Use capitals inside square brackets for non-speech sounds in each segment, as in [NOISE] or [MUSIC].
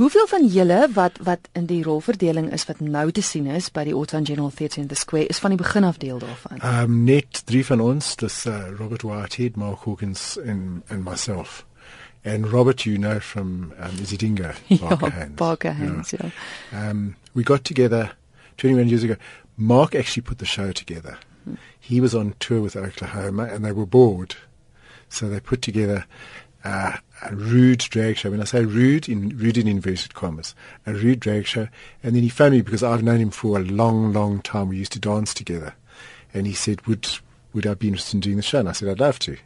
Hoeveel van julle wat wat in die rolverdeling is wat nou te sien is by die Otto General Theatre in the Square is van die begin af deel daarvan? Um, net drie van ons, dis uh, Robert Whitehead, Mark Hawkins and, and myself. And Robert, you know from um, Izidingo, Barker [LAUGHS] ja, Hands. Barker Hands, ja. Um, we got together 21 years ago. Mark actually put the show together. He was on tour with Oklahoma and they were bored. So they put together uh, a rude show. When I say rude, in rude in inverted commas, a rude show. And then he phoned me because I've known him for a long, long time. We used to dance together. And he said, would, would I be interested in doing the show? And I said, I'd love to.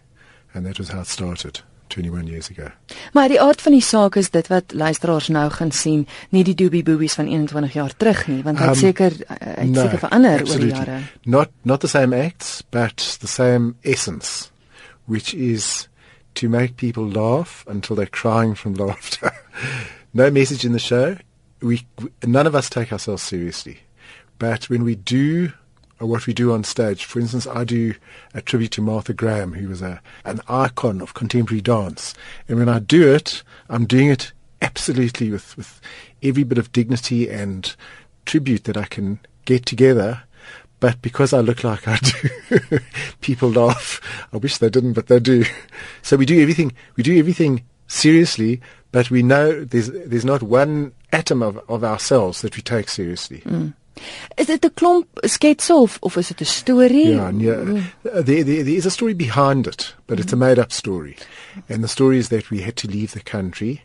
And that was how it started. 21 years ago. Maar die aard van die saak is dit wat luisteraars nou gaan sien, nie die doobie boobies van 21 jaar terug nie, want dit um, seker het no, seker verander oor die jare. Not not the same acts, but the same essence, which is to make people laugh until they're crying from [LAUGHS] laughter. no message in the show. We none of us take ourselves seriously. But when we do what we do on stage. For instance, I do a tribute to Martha Graham, who was a, an icon of contemporary dance. And when I do it, I'm doing it absolutely with, with every bit of dignity and tribute that I can get together. But because I look like I do, [LAUGHS] people laugh. I wish they didn't, but they do. So we do everything, we do everything seriously, but we know there's, there's not one atom of, of ourselves that we take seriously. Mm. Is dit 'n klomp sketse of of is dit 'n storie? Ja, nee. There, there, there is a story behind it, but it's a made-up story. And the story is that we had to leave the country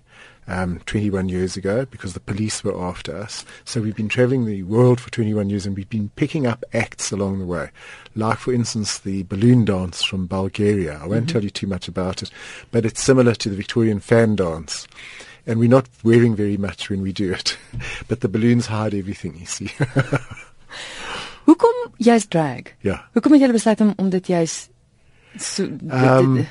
um, 21 years ago because the police were after us. So we've been traveling the world for 21 years and we've been picking up acts along the way. Like, for instance, the balloon dance from Bulgaria. I won't mm-hmm. tell you too much about it, but it's similar to the Victorian fan dance and we're not wearing very much when we do it. [LAUGHS] But the balloons hide everything, you see. [LAUGHS] Hoekom jy's drag? Ja. Hoekom het jy besluit om om dit jy's so um,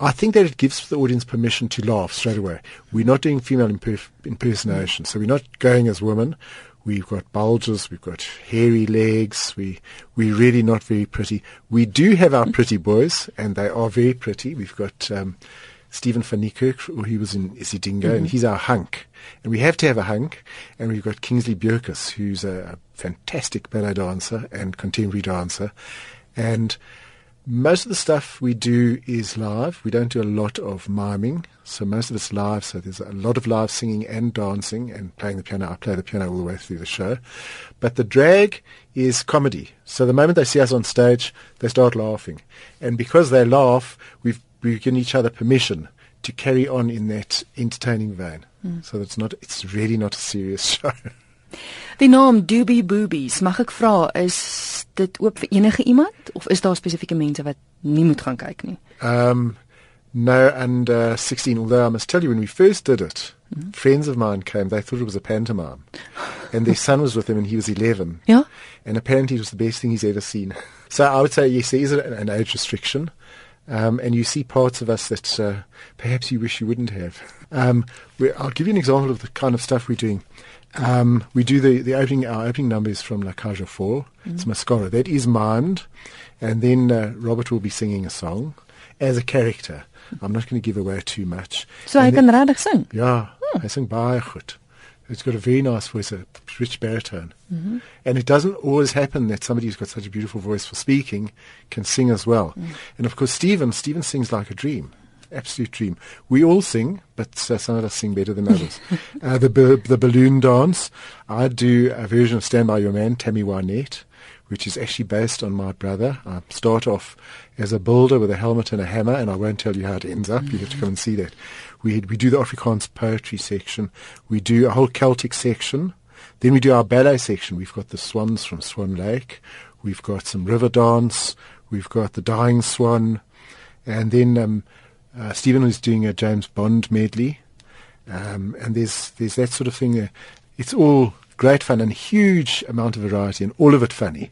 I think that it gives the audience permission to laugh straight away. We're not doing female imperf- impersonation, so we're not going as women. We've got bulges, we've got hairy legs, we, we're really not very pretty. We do have our pretty boys, and they are very pretty. We've got um, Stephen van Niekerk, he was in Isidingo, mm-hmm. and he's our hunk. And we have to have a hunk. And we've got Kingsley Bjerkus, who's a, a fantastic ballet dancer and contemporary dancer. And most of the stuff we do is live. We don't do a lot of miming. So most of it's live. So there's a lot of live singing and dancing and playing the piano. I play the piano all the way through the show. But the drag is comedy. So the moment they see us on stage, they start laughing. And because they laugh, we've we've given each other permission to carry on in that entertaining vein. Mm. So it's not it's really not a serious [LAUGHS] show. Die naam Doo Bee Boobies, mag ek vra, is dit oop vir enige iemand of is daar spesifieke mense wat nie moet gaan kyk nie? Um no and uh, 16 although I must tell you when we first did it mm. friends of mine came they thought it was a pantomime [LAUGHS] and their son was with them and he was 11 yeah and apparently it was the best thing he's ever seen [LAUGHS] so I would say yes there is an age restriction um, and you see parts of us that uh, perhaps you wish you wouldn't have. Um, I'll give you an example of the kind of stuff we're doing. Um, we do the, the opening, our opening numbers from La Cage aux Folles. Mm-hmm. It's Mascara. That is mimed. And then uh, Robert will be singing a song as a character. I'm not going to give away too much. So I can regtig sing? Ja, hmm. hy sing baie goed. It's got a very nice voice, a rich baritone. Mm-hmm. And it doesn't always happen that somebody who's got such a beautiful voice for speaking can sing as well. Mm. And of course, Stephen, Stephen sings like a dream. Absolute dream. We all sing, but uh, some of us sing better than others. [LAUGHS] uh, the, the balloon dance, I do a version of Stand By Your Man, Tammy Wynette, which is actually based on my brother. I start off as a builder with a helmet and a hammer, and I won't tell you how it ends up. Mm-hmm. You have to come and see that. We we do the Afrikaans poetry section. We do a whole Celtic section. Then we do our ballet section. We've got the swans from Swan Lake. We've got some river dance. We've got the Dying Swan, and then um, uh, Stephen is doing a James Bond medley. Um, and there's there's that sort of thing. There. It's all great fun and huge amount of variety, and all of it funny.